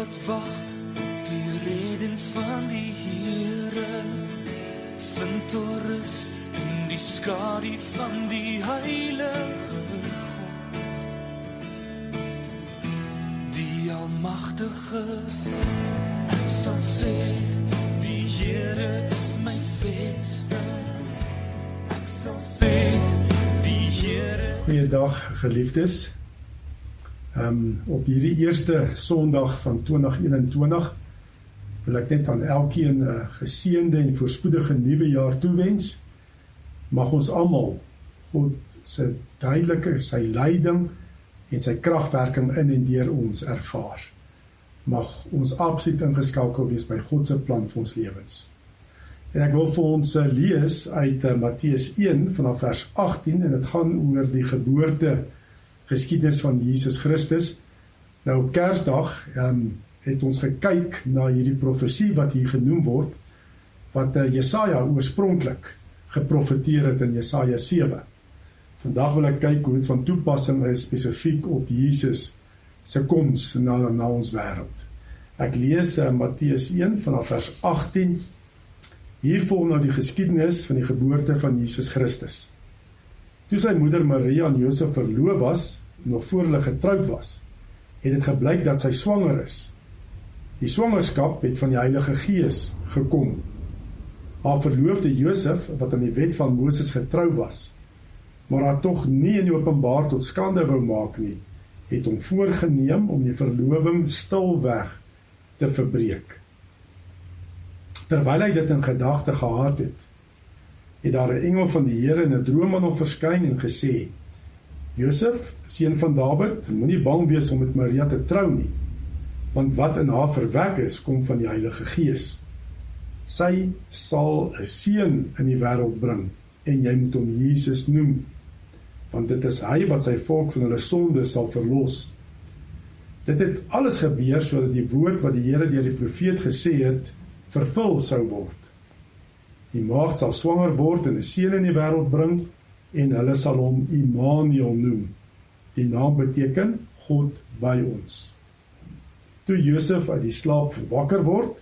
wat wag op die reden van die Here vind rus in die skadu van die heilige God. Die almagtige ek sal sê die Here is my vesting ek sal sê die Here Goeiedag geliefdes um, op hierdie eerste Sondag van 2021 wil ek net aan elkeen 'n uh, geseënde en voorspoedige nuwe jaar toewens. Mag ons almal God se duidelike sy leiding en sy kragwerking in en deur ons ervaar. Mag ons absoluut ingeskakel wees by God se plan vir ons lewens. En ek wil vir ons uh, lees uit uh, Matteus 1 vanaf vers 18 en dit gaan oor die geboorte geskiedenis van Jesus Christus. Nou op Kersdag um, het ons gekyk na hierdie profesie wat hier genoem word wat uh, Jesaja oorspronklik geprofeteer het in Jesaja 7. Vandag wil ek kyk hoe dit van toepassing is spesifiek op Jesus se koms na na ons wêreld. Ek lees uh, Matteus 1 vanaf vers 18. Hier volg nou die geskiedenis van die geboorte van Jesus Christus. Toe sy moeder Maria aan Josef verloof was, nog voor hulle getroud was, het dit gebleik dat sy swanger is. Die swangerskap het van die Heilige Gees gekom. Haar verloofde Josef, wat aan die wet van Moses getrou was, maar haar tog nie in openbaar tot skande wou maak nie, het hom voorgenem om die verloving stilweg te verbreek. Terwyl hy dit in gedagte gehad het, het daar 'n engel van die Here in 'n droom aan hom verskyn en gesê: "Josef, seun van Dawid, moenie bang wees om met Maria te trou nie, want wat in haar verwek is, kom van die Heilige Gees. Sy sal 'n seun in die wêreld bring en jy moet hom Jesus noem, want dit is hy wat sy volk van hulle sondes sal verlos." Dit het alles gebeur sodat die woord wat die Here deur die profeet gesê het, vervul sou word. Die maagd sal swanger word en 'n seun in die wêreld bring en hulle sal hom Immanuel noem. Die naam beteken God by ons. Toe Josef uit die slaap wakker word,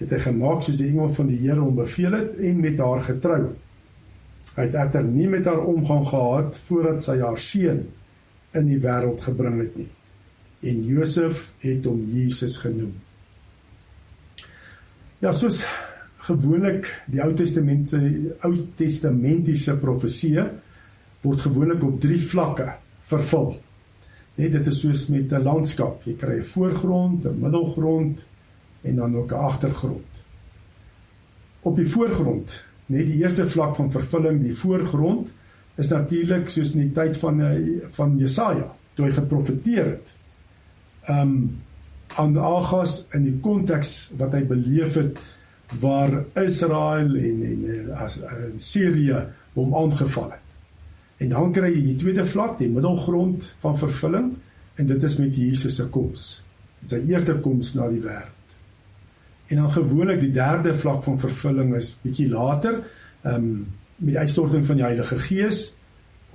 het hy gemaak soos die engel van die Here hom beveel het en met haar getrou. Hy het egter nie met haar omgang gehad voordat sy haar seun in die wêreld gebring het nie. En Josef het hom Jesus genoem. Ja, soos gewoonlik die Ou Testament se Ou Testamentiese profeseë word gewoonlik op drie vlakke vervul. Net dit is soos met 'n landskap. Jy kry 'n voorgrond, 'n middelgrond en dan ook 'n agtergrond. Op die voorgrond, net die eerste vlak van vervulling, die voorgrond is natuurlik soos in die tyd van eh, van Jesaja, toe hy geprofeteer het. Um aan Agas in die konteks wat hy beleef het waar Israel en en as in Sirië hom aangeval het. En dan kry jy die tweede vlak, die middelgrond van vervulling en dit is met Jesus se koms. Dit sy eerste koms na die wêreld. En dan gewoonlik die derde vlak van vervulling is bietjie later, ehm um, met die uitstorting van die Heilige Gees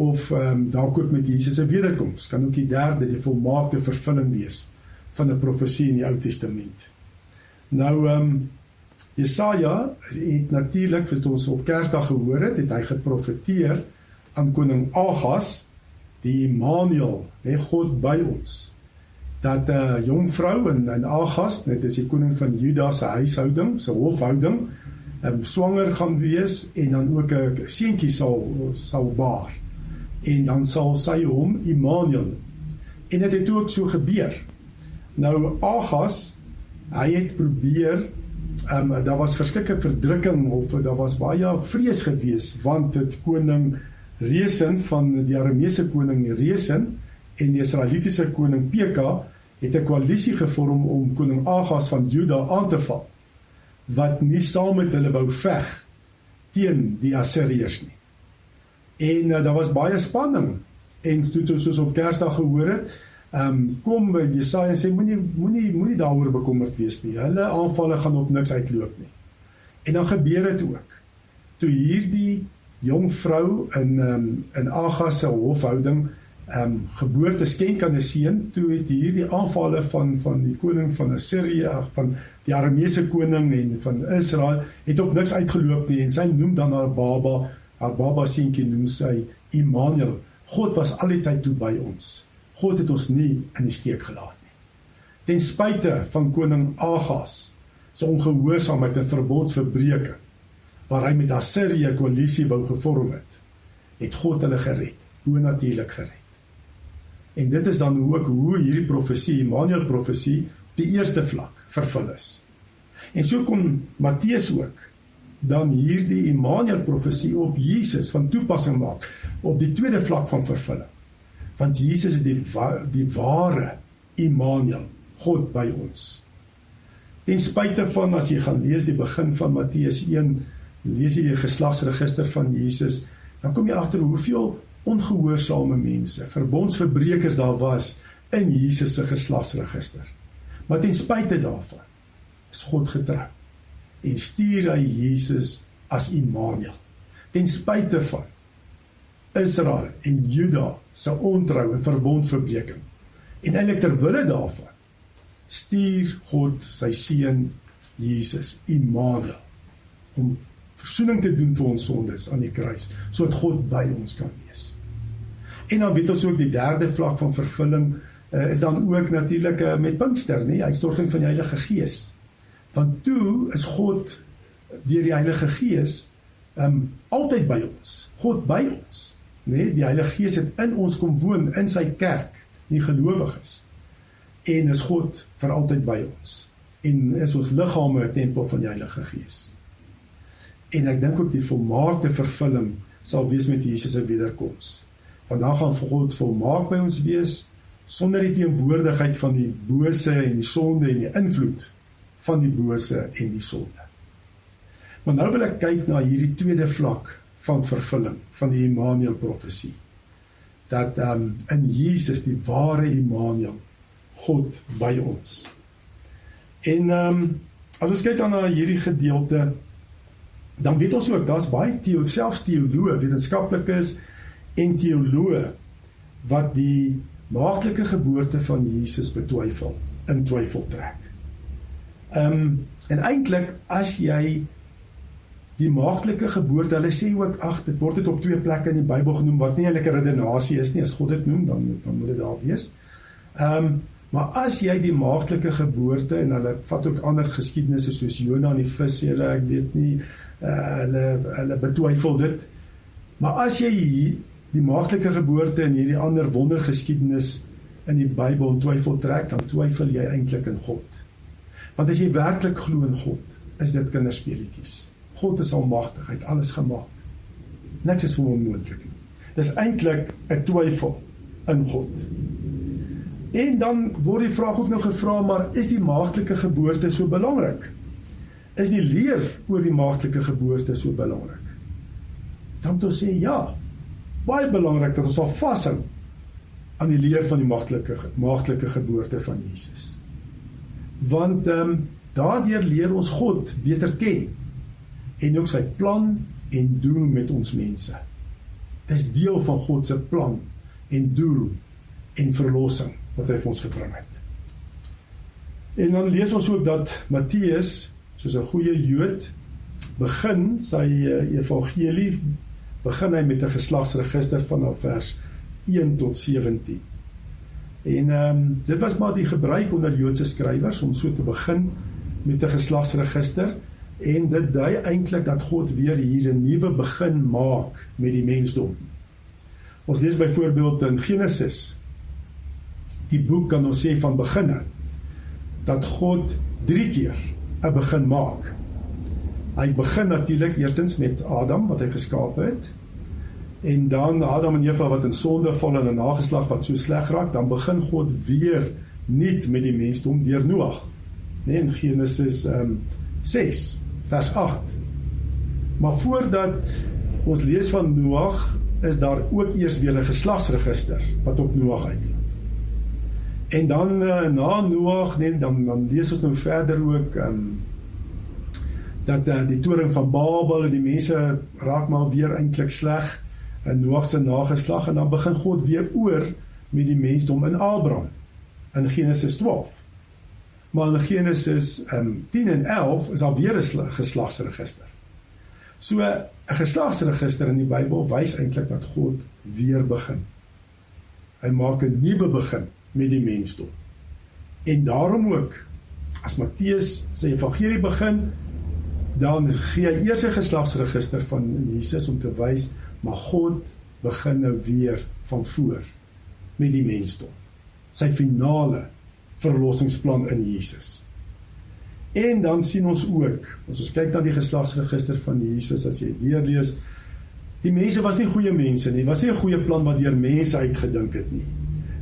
of ehm um, dalk ook met Jesus se wederkoms. Kan ook die derde, die volmaakte vervulling wees van 'n profesie in die Ou Testament. Nou ehm um, Jesaja het natuurlik vir ons op Kersdag gehoor het, het hy geprofeteer aan koning Agas, die Immanuel, hè God by ons. Dat 'n uh, jong vrou in in Agas, dit is die koning van Juda se huishouding, se hofhouding, um, swanger gaan wees en dan ook 'n seentjie sal sal baar. En dan sal sy hom Immanuel. En dit het ook so gebeur. Nou Agas, hy het probeer ehm um, daar was verskeie verdrukking of daar was baie vrees gewees want dit koning Resen van die Arameese koning Resen en die Israelitiese koning Peka het 'n koalisie gevorm om koning Agas van Juda aan te val wat nie saam met hulle wou veg teen die Assiriërs nie. En uh, daar was baie spanning en toe toe soos op Kersdag gehoor het Ehm um, kom by Jesaja sê moenie moenie moenie daaroor bekommerd wees nie. Hulle aanvalle gaan op niks uitloop nie. En dan gebeur dit ook. Toe hierdie jong vrou in ehm um, in Agas se hofhouding ehm um, geboorte skenk aan 'n seun, toe het hierdie aanvalle van van die koning van Assirië, van die Arameese koning en van Israel het op niks uitgeloop nie en sy noem dan haar baba, haar baba seentjie noem sy Immanuel. God was altyd toe by ons. God het ons nie in die steek gelaat nie. Ten spyte van koning Agas se ongehoorsaamheid en verbondsverbreeking waar hy met Assirië koalisie wou gevorm het, het God hulle gered, bonatuurlik gered. En dit is dan ook hoe hierdie profesie, Immanuel profesie, die eerste vlak vervul is. En so kom Matteus ook dan hierdie Immanuel profesie op Jesus van toepassing maak op die tweede vlak van vervulling. Want Jesus is die die ware Immanuel, God by ons. Ten spyte van as jy gaan lees die begin van Matteus 1, lees jy die geslagsregister van Jesus, dan kom jy agter hoeveel ongehoorsame mense, verbondsverbrekers daar was in Jesus se geslagsregister. Maar ten spyte daarvan is God getrou en stuur hy Jesus as Immanuel. Ten spyte van Israel en Juda se ontrou en verbondsverbreking. En eintlik ter wille daarvan stuur God sy seun Jesus Immanuel om verzoening te doen vir ons sondes aan die kruis sodat God by ons kan wees. En dan weet ons ook die derde vlak van vervulling uh, is dan ook natuurlik uh, met Pinkster, nê, uitstorting van die Heilige Gees. Want toe is God deur die Heilige Gees um altyd by ons. God by ons, nê? Die Heilige Gees het in ons kom woon in sy kerk, die gelowiges. En is God vir altyd by ons. En is ons liggame 'n tempel van die Heilige Gees. En ek dink ook die volmaakte vervulling sal wees met Jesus se wederkoms. Vandag gaan God volmaak by ons wees sonder die teenwoordigheid van die bose en die sonde en die invloed van die bose en die sonde. Maar nou wil ek kyk na hierdie tweede vlak van vervulling van die Immanuel profesie. Dat um, in Jesus die ware Immanuel God by ons. En ehm um, as ons kyk dan na hierdie gedeelte dan weet ons ook daar's baie teo selfs teoloë wetenskaplikes en teoloë wat die maagtelike geboorte van Jesus betwyfel in twyfel trek. Ehm um, en eintlik as jy die maagtelike geboorte, hulle sê ook ag dit word dit op twee plekke in die Bybel genoem wat nie eintlik 'n redenasie is nie, as God dit noem dan dan moet dit daar wees. Ehm um, maar as jy die maagtelike geboorte en hulle vat ook ander geskiedenisse soos Jona en die vis, hulle ek weet nie uh, hulle hulle betwyfel dit. Maar as jy die maagtelike geboorte en hierdie ander wondergeskiedenis in die Bybel twyfel trek, dan twyfel jy eintlik in God. Want as jy werklik glo in God, is dit kinderspeletjies. God is almagtig, hy het alles gemaak. Niks is onmoontlik nie. Dis eintlik 'n twyfel in God. En dan word die vraag ook nou gevra, maar is die maagtelike geboorte so belangrik? is die leer oor die maagtelike geboorte so belangrik. Dan toe sê ja, baie belangrik dat ons sal vashou aan die leer van die maagtelike maagtelike geboorte van Jesus. Want ehm um, daardeur leer ons God beter ken en ook sy plan en doel met ons mense. Dis deel van God se plan en doel en verlossing wat hy vir ons gebring het. En dan lees ons ook dat Matteus soos 'n goeie Jood begin sy uh, evangelie begin hy met 'n geslagsregister vanaf vers 1 tot 17. En ehm um, dit was maar die gebruik onder Joodse skrywers om so te begin met 'n geslagsregister en dit dui eintlik dat God weer hier 'n nuwe begin maak met die mensdom. Ons lees byvoorbeeld in Genesis die boek kan ons sê van beginne dat God 3 keer 'n begin maak. Hy begin natuurlik eerstens met Adam wat hy geskaap het. En dan Adam en Eva wat in sonde val en 'n nageslag wat so sleg raak, dan begin God weer nuut met die mensdom deur Noag. Nee, in Genesis ehm um, 6 vers 8. Maar voordat ons lees van Noag, is daar ook eers weer 'n geslagsregister wat op Noag uitloop. En dan uh, na Noag, nee, dan dan lees ons nou verder ook ehm um, dat uh, die toring van Babel en die mense raak maar weer eintlik sleg. in Noag se nageslag en dan begin God weer oor met die mensdom in Abraham in Genesis 12. Maar in Genesis um, 10 en 11 is daar weer 'n geslagsregister. So 'n geslagsregister in die Bybel wys eintlik dat God weer begin. Hy maak 'n nuwe begin met die mensdom. En daarom ook as Matteus sy evangelie begin, dan gee hy eers 'n geslagsregister van Jesus om te wys maar God begin nou weer van voor met die mensdom. Sy finale verlossingsplan in Jesus. En dan sien ons ook, as ons kyk na die geslagsregister van Jesus as jy weer lees, die mense was nie goeie mense nie. Dit was nie 'n goeie plan wat deur mense uitgedink het nie.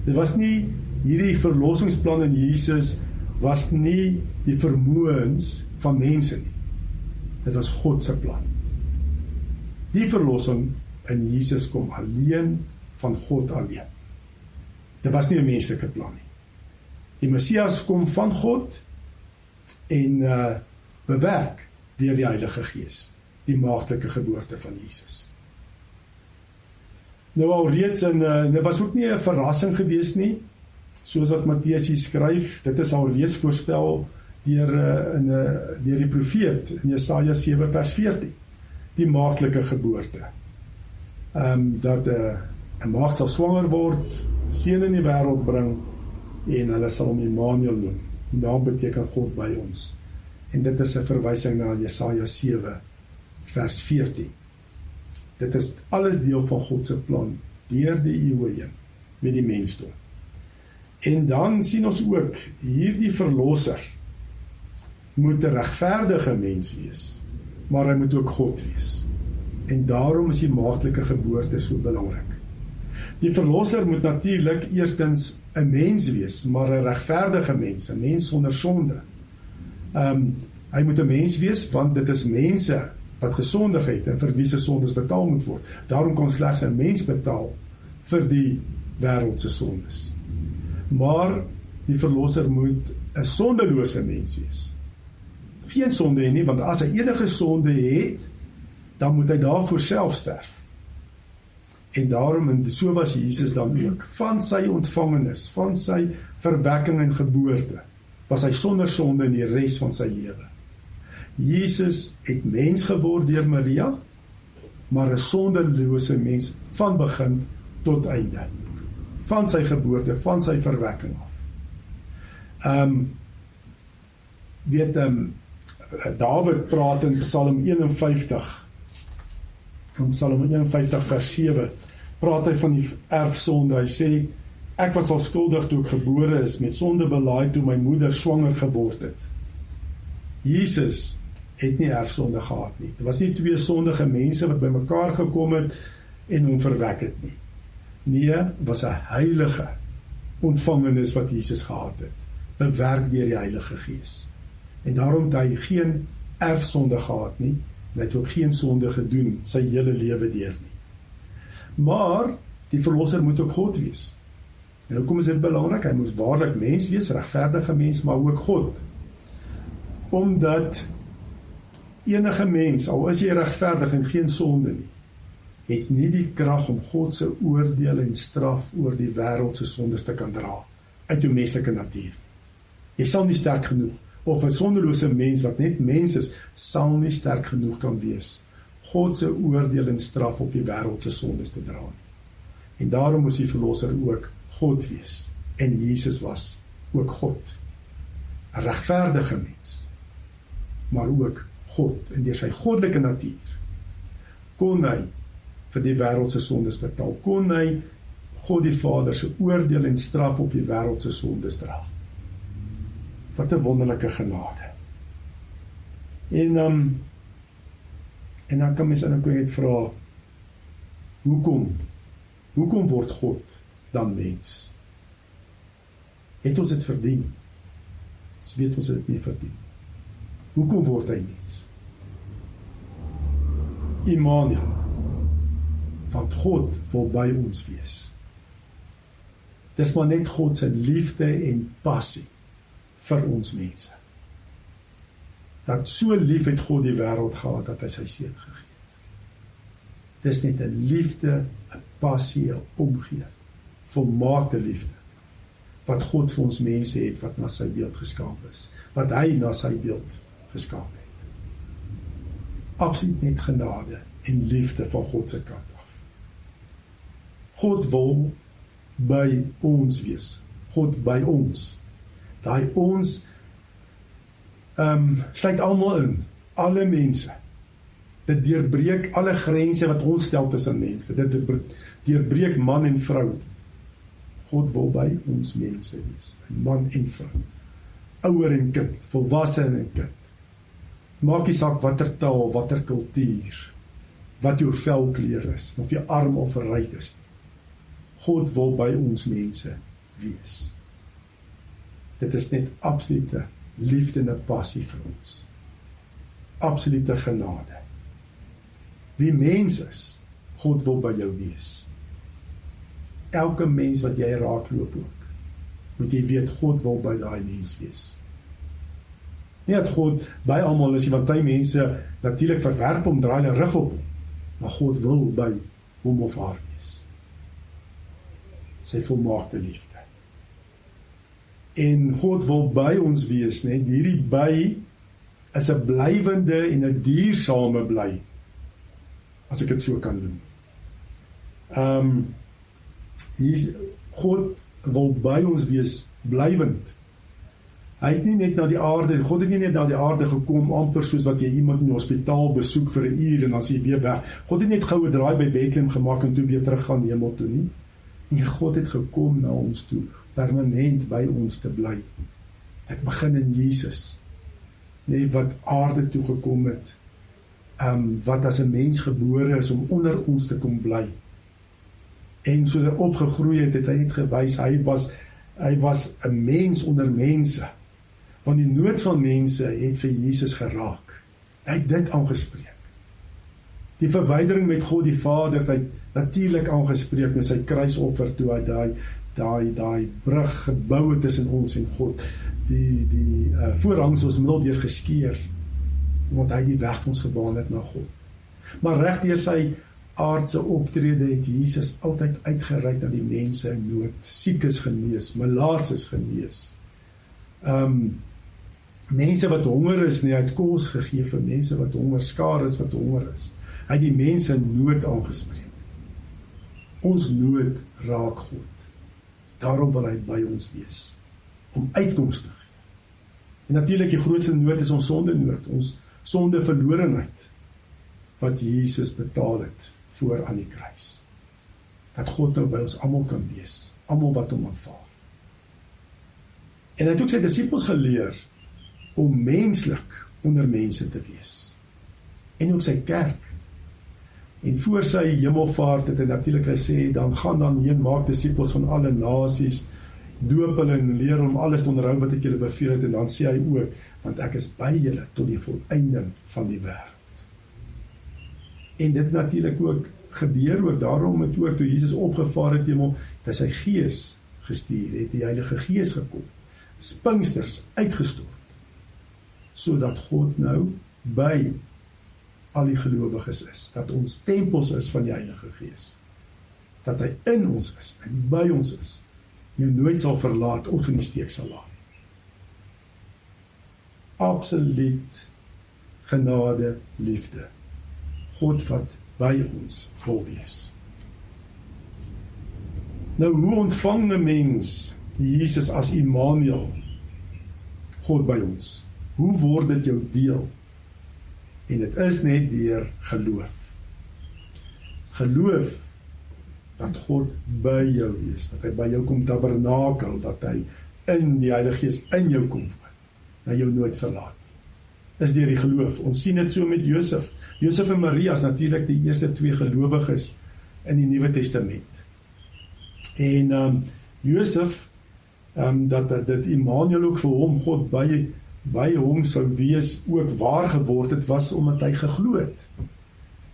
Dit was nie hierdie verlossingsplan in Jesus was nie die vermoëns van mense nie. Dit was God se plan. Die verlossing in Jesus kom alleen van God alleen. Dit was nie 'n menslike plan nie. Die Messias kom van God en uh bewerk deur die Heilige Gees die maagtelike geboorte van Jesus. Nou al reeds in uh dit was ook nie 'n verrassing gewees nie soos wat Matteus hier skryf, dit is al reeds voorspel deur uh in 'n uh, deur die profeet in Jesaja 7 vers 14 die maagtelike geboorte. Ehm um, dat 'n uh, 'n maagd sal swanger word, seun in die wêreld bring en hulle sal hom Immanuel noem. Die naam beteken God by ons. En dit is 'n verwysing na Jesaja 7 vers 14. Dit is alles deel van God se plan deur die eeue heen met die mensdom. En dan sien ons ook hierdie verlosser moet 'n regverdige mens wees, maar hy moet ook God wees. En daarom is die maagtelike geboorte so belangrik. Die verlosser moet natuurlik eerstens 'n mens wees, maar 'n regverdige mens, 'n mens sonder sonde. Ehm um, hy moet 'n mens wees want dit is mense wat gesondig het en vir wie se sondes betaal moet word. Daarom kon slegs 'n mens betaal vir die wêreld se sondes. Maar die verlosser moet 'n sondelose mens wees. Geen sonde hê nie, want as hy enige sonde het, dan moet hy daarvoor self sterf. En daarom en so was Jesus dan ook van sy ontvangenis, van sy verwekking en geboorte, was hy sonder sonde in die res van sy lewe. Jesus het mens geword deur Maria, maar 'n sondelose mens van begin tot einde. Van sy geboorte, van sy verwekking af. Ehm um, weet ehm um, Dawid praat in Psalm 51 in Psalm 51 vers 7 praat hy van die erfsonde. Hy sê ek was al skuldig toe ek gebore is met sonde belaaid toe my moeder swanger geword het. Jesus het nie erfsonde gehad nie. Dit was nie twee sondige mense wat bymekaar gekom het en hom verwek het nie. Nee, was 'n heilige ontvangenis wat Jesus gehad het, bewerk deur die Heilige Gees. En daarom het hy geen erfsonde gehad nie, en hy het ook geen sonde gedoen sy hele lewe deur nie. Maar die verlosser moet ook God wees. En hoekom is dit belangrik? Hy moet waarlik mens wees, regverdige mens, maar ook God. Omdat enige mens, al is jy regverdig en geen sonde nie, het nie die krag om God se oordeel en straf oor die wêreld se sondes te kan dra uit jou menslike natuur. Jy sal nie sterk genoeg of 'n sondelose mens wat net mens is, sal nie sterk genoeg kan wees God se oordeel en straf op die wêreld se sondes te dra nie. En daarom moes die verlosser ook God wees en Jesus was ook God. 'n regverdige mens maar ook God en deur sy goddelike natuur kon hy vir die wêreld se sondes betaal. Kon hy God die Vader se oordeel en straf op die wêreld se sondes dra. Wat 'n wonderlike genade. En um en dan kan mens dan net vra hoekom hoekom word God dan mens? Het ons dit verdien? Ons weet ons het dit nie verdien. Hoekom word hy mens? Immanuel. Want God wil by ons wees. Dis maar net God se liefde en passie vir ons mense. Dat so lief het God die wêreld gehad dat hy sy seun gegee het. Dis net 'n liefde, 'n passie, 'n omgee. Volmaakte liefde wat God vir ons mense het wat na sy beeld geskaap is, wat hy na sy beeld geskaap het. Absoluut net genade en liefde van God se kant af. God wil by ons wees. God by ons. Daai ons ehm um, sluit almal in, alle mense. Dit deurbreek alle grense wat ons stel tussen mense. Dit deurbreek man en vrou. God wil by ons mense wees, man en vrou. Ouer en kind, volwasse en kind. Maak nie saak watter taal, watter kultuur, wat jou velkleur is, of jy arm of ryk is nie. God wil by ons mense wees. Dit is net absolute liefde en passie vir ons. Absolute genade. Wie mens is, God wil by jou wees. Elke mens wat jy raakloop ook, moet jy weet God wil by daai mens wees. Nie dat God by almal is, want baie mense natuurlik verwerp om draai hulle rug op, maar God wil by hom of haar wees. Sy volmaakte liefde en God wil by ons wees, net hierdie by is 'n blywende en 'n duursame bly. As ek dit so kan noem. Ehm um, hier God wil by ons wees blywend. Hy het nie net na die aarde, God het nie net na die aarde gekom amper soos wat jy iemand in die hospitaal besoek vir 'n uur en dan sê jy weer weg. God het net goue draai by Bethlehem gemaak en toe weer terug gaan hemel toe nie. Nee, God het gekom na ons toe permanent by ons te bly. Dit begin in Jesus. Nee, wat aarde toe gekom het. Ehm um, wat as 'n mens gebore is om onder ons te kom bly. En soos hy opgegroei het, het hy net gewys hy was hy was 'n mens onder mense. Want die nood van mense het vir Jesus geraak. Hy het dit aangespreek. Die verwydering met God die Vader het hy natuurlik aangespreek met sy kruisoffer toe hy daai daai daai brug gebou het tussen ons en God. Die die uh, voorhangs ons middel deur geskeur omdat hy die weg vir ons gebaan het na God. Maar reg deur sy aardse optrede het Jesus altyd uitgereik na die mense in nood, siekes genees, malaatses genees. Um mense wat honger is, nie uit kos gegee vir mense wat honger skaar is wat honger is. Hy het die mense in nood aangespreek. Ons nood raak God. Daarom wil hy by ons wees om uitkomste te gee. En natuurlik die grootste nood is ons sonde nood, ons sonde verlorenheid wat Jesus betaal het voor aan die kruis. Dat God nou by ons almal kan wees, almal wat hom aanvaar. En hy het ook sy disippels geleer om menslik onder mense te wees. En ook sy kerk En voor sy hemelvaart het hy natuurlik gesê dan gaan dan heen maak disippels van alle nasies doop hulle en leer om alles te onderhou wat ek julle beveel het en dan sê hy ook want ek is by julle tot die volëinding van die wêreld. En dit natuurlik ook gebeur ook daarom het ook toe Jesus opgevaar het hemel dat sy gees gestuur het die Heilige Gees gekom. Spingsters uitgestort sodat God nou by al die gelowiges is, dat ons tempels is van die Heilige Gees. Dat hy in ons is en by ons is. Jou nooit sal verlaat of in die steek sal laat. Absoluut genade, liefde. God wat by ons wil wees. Nou hoe ontvang 'n mens Jesus as Immanuel? God by ons. Hoe word dit jou deel? En dit is net deur geloof. Geloof dat God by jou is, dat hy by jou kom tabernakel, dat hy in die Heilige Gees in jou kom woon. Dat jou nooit verlaat nie. Is deur die geloof. Ons sien dit so met Josef. Josef en Maria is natuurlik die eerste twee gelowiges in die Nuwe Testament. En ehm um, Josef ehm um, dat dit Immanuel ook vir hom God by by hom sou wees ook waar geword het was omdat hy geglo het.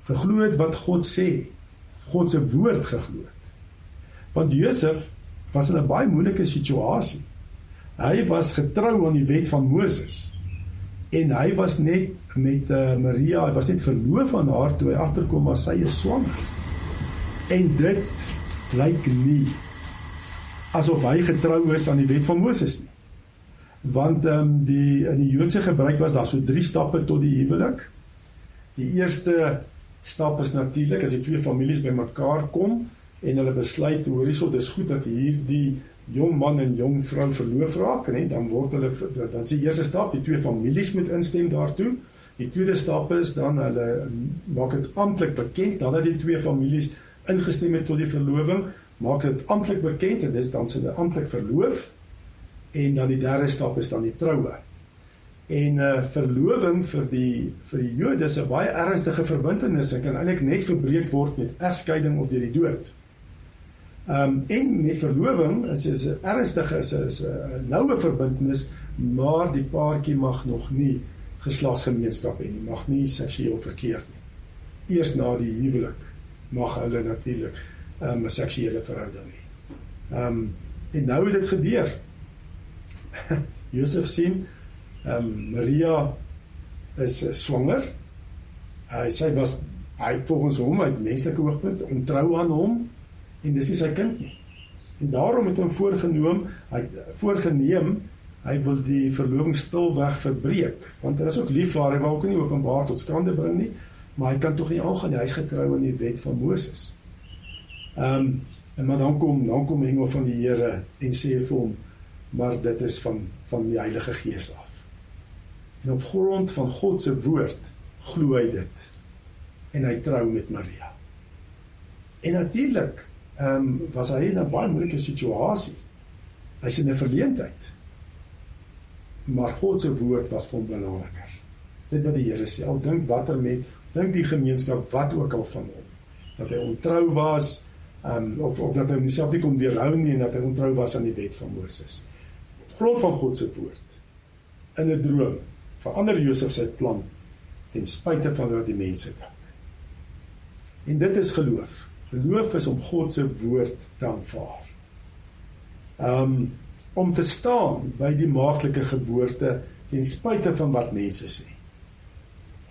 Geglo het wat God sê. God se woord geglo het. Want Josef was in 'n baie moeilike situasie. Hy was getrou aan die wet van Moses. En hy was net met uh, Maria, hy was net verloof aan haar toe hy agterkom maar sy is swanger. En dit lyk nie asof hy getrou is aan die wet van Moses nie. Want ehm um, die in die Joodse gebruik was daar so drie stappe tot die huwelik. Die eerste stap is natuurlik as die twee families bymekaar kom en hulle besluit hoor hierso dis goed dat hierdie jong man en jong vrou verloof raak en dan word hulle dan is die eerste stap die twee families moet instem daartoe. Die tweede stap is dan hulle maak dit amptelik bekend nadat die twee families ingestem het tot die verloving, maak dit amptelik bekend en dis dan se hulle amptelik verloof en dan die derde stap is dan die troue. En 'n uh, verloving vir die vir die Jode is 'n baie ernstige verbintenis en kan eintlik net verbreek word met egskeiding of deur die dood. Ehm um, en met verloving is is 'n ernstige is 'n noue verbintenis, maar die paartjie mag nog nie geslagsgemeenskap hê nie, mag nie seksueel verkeer nie. Eers na die huwelik mag hulle natuurlik ehm, 'n um, seksuele verhouding hê. Ehm um, en nou het dit gebeur. Josef sien ehm um, Maria is uh, swanger. Hy sy was hy volgens hom uit menslike oogpunt ontrou aan hom en dis nie sy kind nie. En daarom het hom voorgenoem, hy voorgeneem hy wil die verloving stilweg verbreek want hy is ook lief vir haar, hy wou ook nie openbaar tot skande bring nie, maar hy kan tog nie aangaan nie, hy's getrou aan die wet van Moses. Ehm um, en maar dan kom dan kom engel van die Here en sê vir hom maar dit is van van die Heilige Gees af. En op grond van God se woord glo hy dit en hy trou met Maria. En natuurlik ehm um, was hy in 'n baie moeilike situasie. Hy's in 'n verleentheid. Maar God se woord was vir hom belangriker. Dit wat die Here sê, al dink watter met dink die gemeenskap wat ook al van hom dat hy ontrou was ehm um, of of dat hy homself nie kon weerhou nie en dat hy ontrou was aan die wet van Moses. Grond van God se woord in 'n droom verander Josef sy plan ten spyte van wat die mense dink. En dit is geloof. Geloof is om God se woord te aanvaar. Um om te staan by die maagtelike geboorte ten spyte van wat mense sê.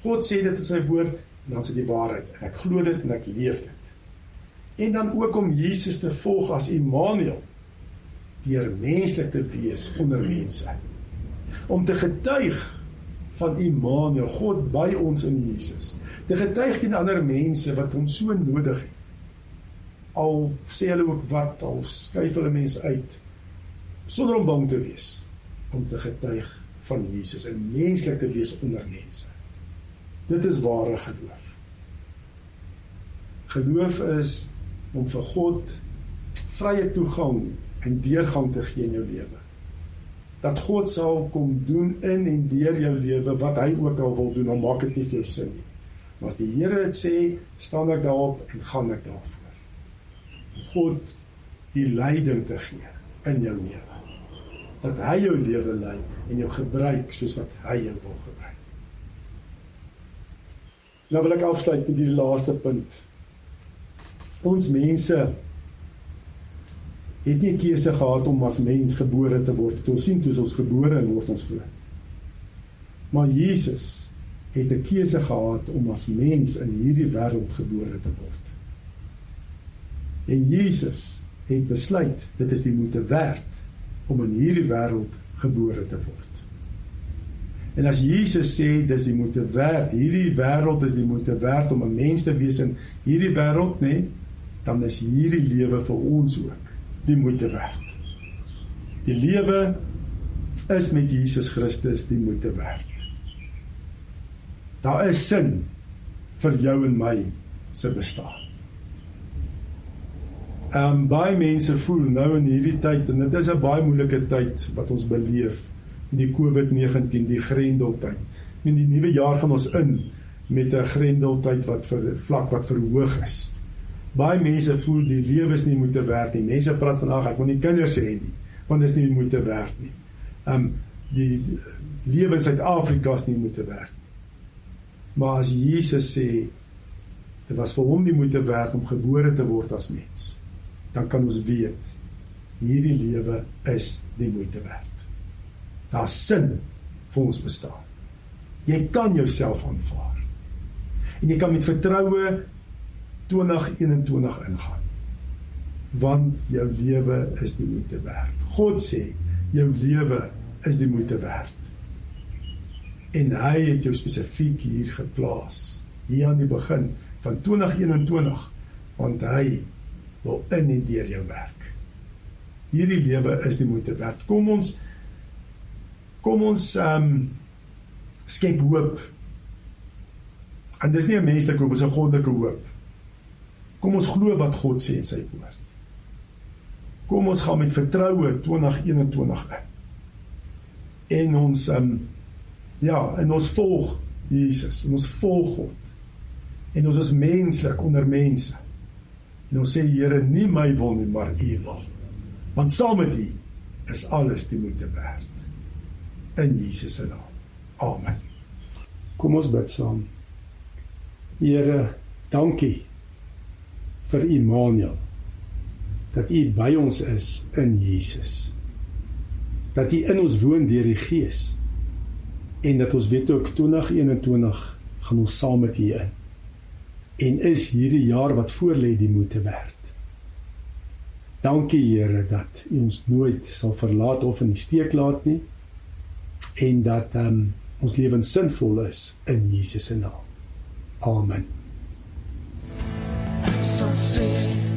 God sê dit in sy woord en dan sê die waarheid en ek glo dit en ek leef dit. En dan ook om Jesus te volg as Immanuel deur menslik te wees onder mense. Om te getuig van Immanuel, God by ons in Jesus. Te getuig teen ander mense wat ons so nodig het al sê hulle ook wat al skuif hulle mense uit sonder om bang te wees om te getuig van Jesus en menslik te wees onder mense. Dit is ware geloof. Geloof is om vir God vrye toegang en deurgang te gee in jou lewe. Dat God sal kom doen in en deur jou lewe wat hy ook al wil doen, dan maak dit nie vir jou sin nie. Maar as die Here dit sê, staan ek daarop en gaan ek daarvoor. God die leiding te gee in jou lewe. Dat hy jou lewe lei en jou gebruik soos wat hy jou wil gebruik. Nou wil ek afsluit met die laaste punt. Ons mense het nie keuse gehad om as mens gebore te word. Ons sien toe ons gebore en word ons groot. Maar Jesus het 'n keuse gehad om as mens in hierdie wêreld gebore te word. En Jesus het besluit dit is die moeite werd om in hierdie wêreld gebore te word. En as Jesus sê dis die moeite werd, hierdie wêreld is die moeite werd om 'n mens te wees in hierdie wêreld, nê, nee, dan is hierdie lewe vir ons ook die moeite werd. Die lewe is met Jesus Christus die moeite werd. Daar is sin vir jou en my se bestaan. Ehm um, baie mense voel nou in hierdie tyd en dit is 'n baie moeilike tyd wat ons beleef die COVID-19 die grendeltyd. In die nuwe jaar gaan ons in met 'n grendeltyd wat vir vlak wat verhoog is. Baie mense voel die lewe is nie moeite werd nie. Mense praat van ag ek wil nie kinders hê nie want dit is nie moeite werd nie. Ehm um, die lewe in Suid-Afrika is nie moeite werd nie. Maar as Jesus sê dit was vir hom nie moeite werd om gebore te word as mens dan kan ons weet hierdie lewe is die moeite werd. Daar's sin vir ons bestaan. Jy kan jouself aanvaar. En jy kan met vertroue 2021 ingaan. Want jou lewe is die moeite werd. God sê jou lewe is die moeite werd. En hy het jou spesifiek hier geplaas, hier aan die begin van 2021, want hy wil in en deur jou werk. Hierdie lewe is die moeite werd. Kom ons kom ons ehm um, skep hoop. En dis nie 'n menslike hoop, dis 'n goddelike hoop. Kom ons glo wat God sê in sy woord. Kom ons gaan met vertroue 2021 in. En ons um, ja, en ons volg Jesus, en ons volg God. En ons is menslik onder mense. En ons sê Here, nie my wil nie, maar U wil. Want saam met U is alles die moeite werd. In Jesus se naam. Amen. Kom ons bid saam. Here, dankie vir Immanuel. Dat U by ons is in Jesus. Dat U in ons woon deur die Gees. En dat ons weet ook 2021 gaan ons saam met U in. En is hierdie jaar wat voorlê die moeite werd. Dankie Here dat U ons nooit sal verlaat of in die steek laat nie en dat um, ons lewens sinvol is in Jesus se naam. Amen. Sal sê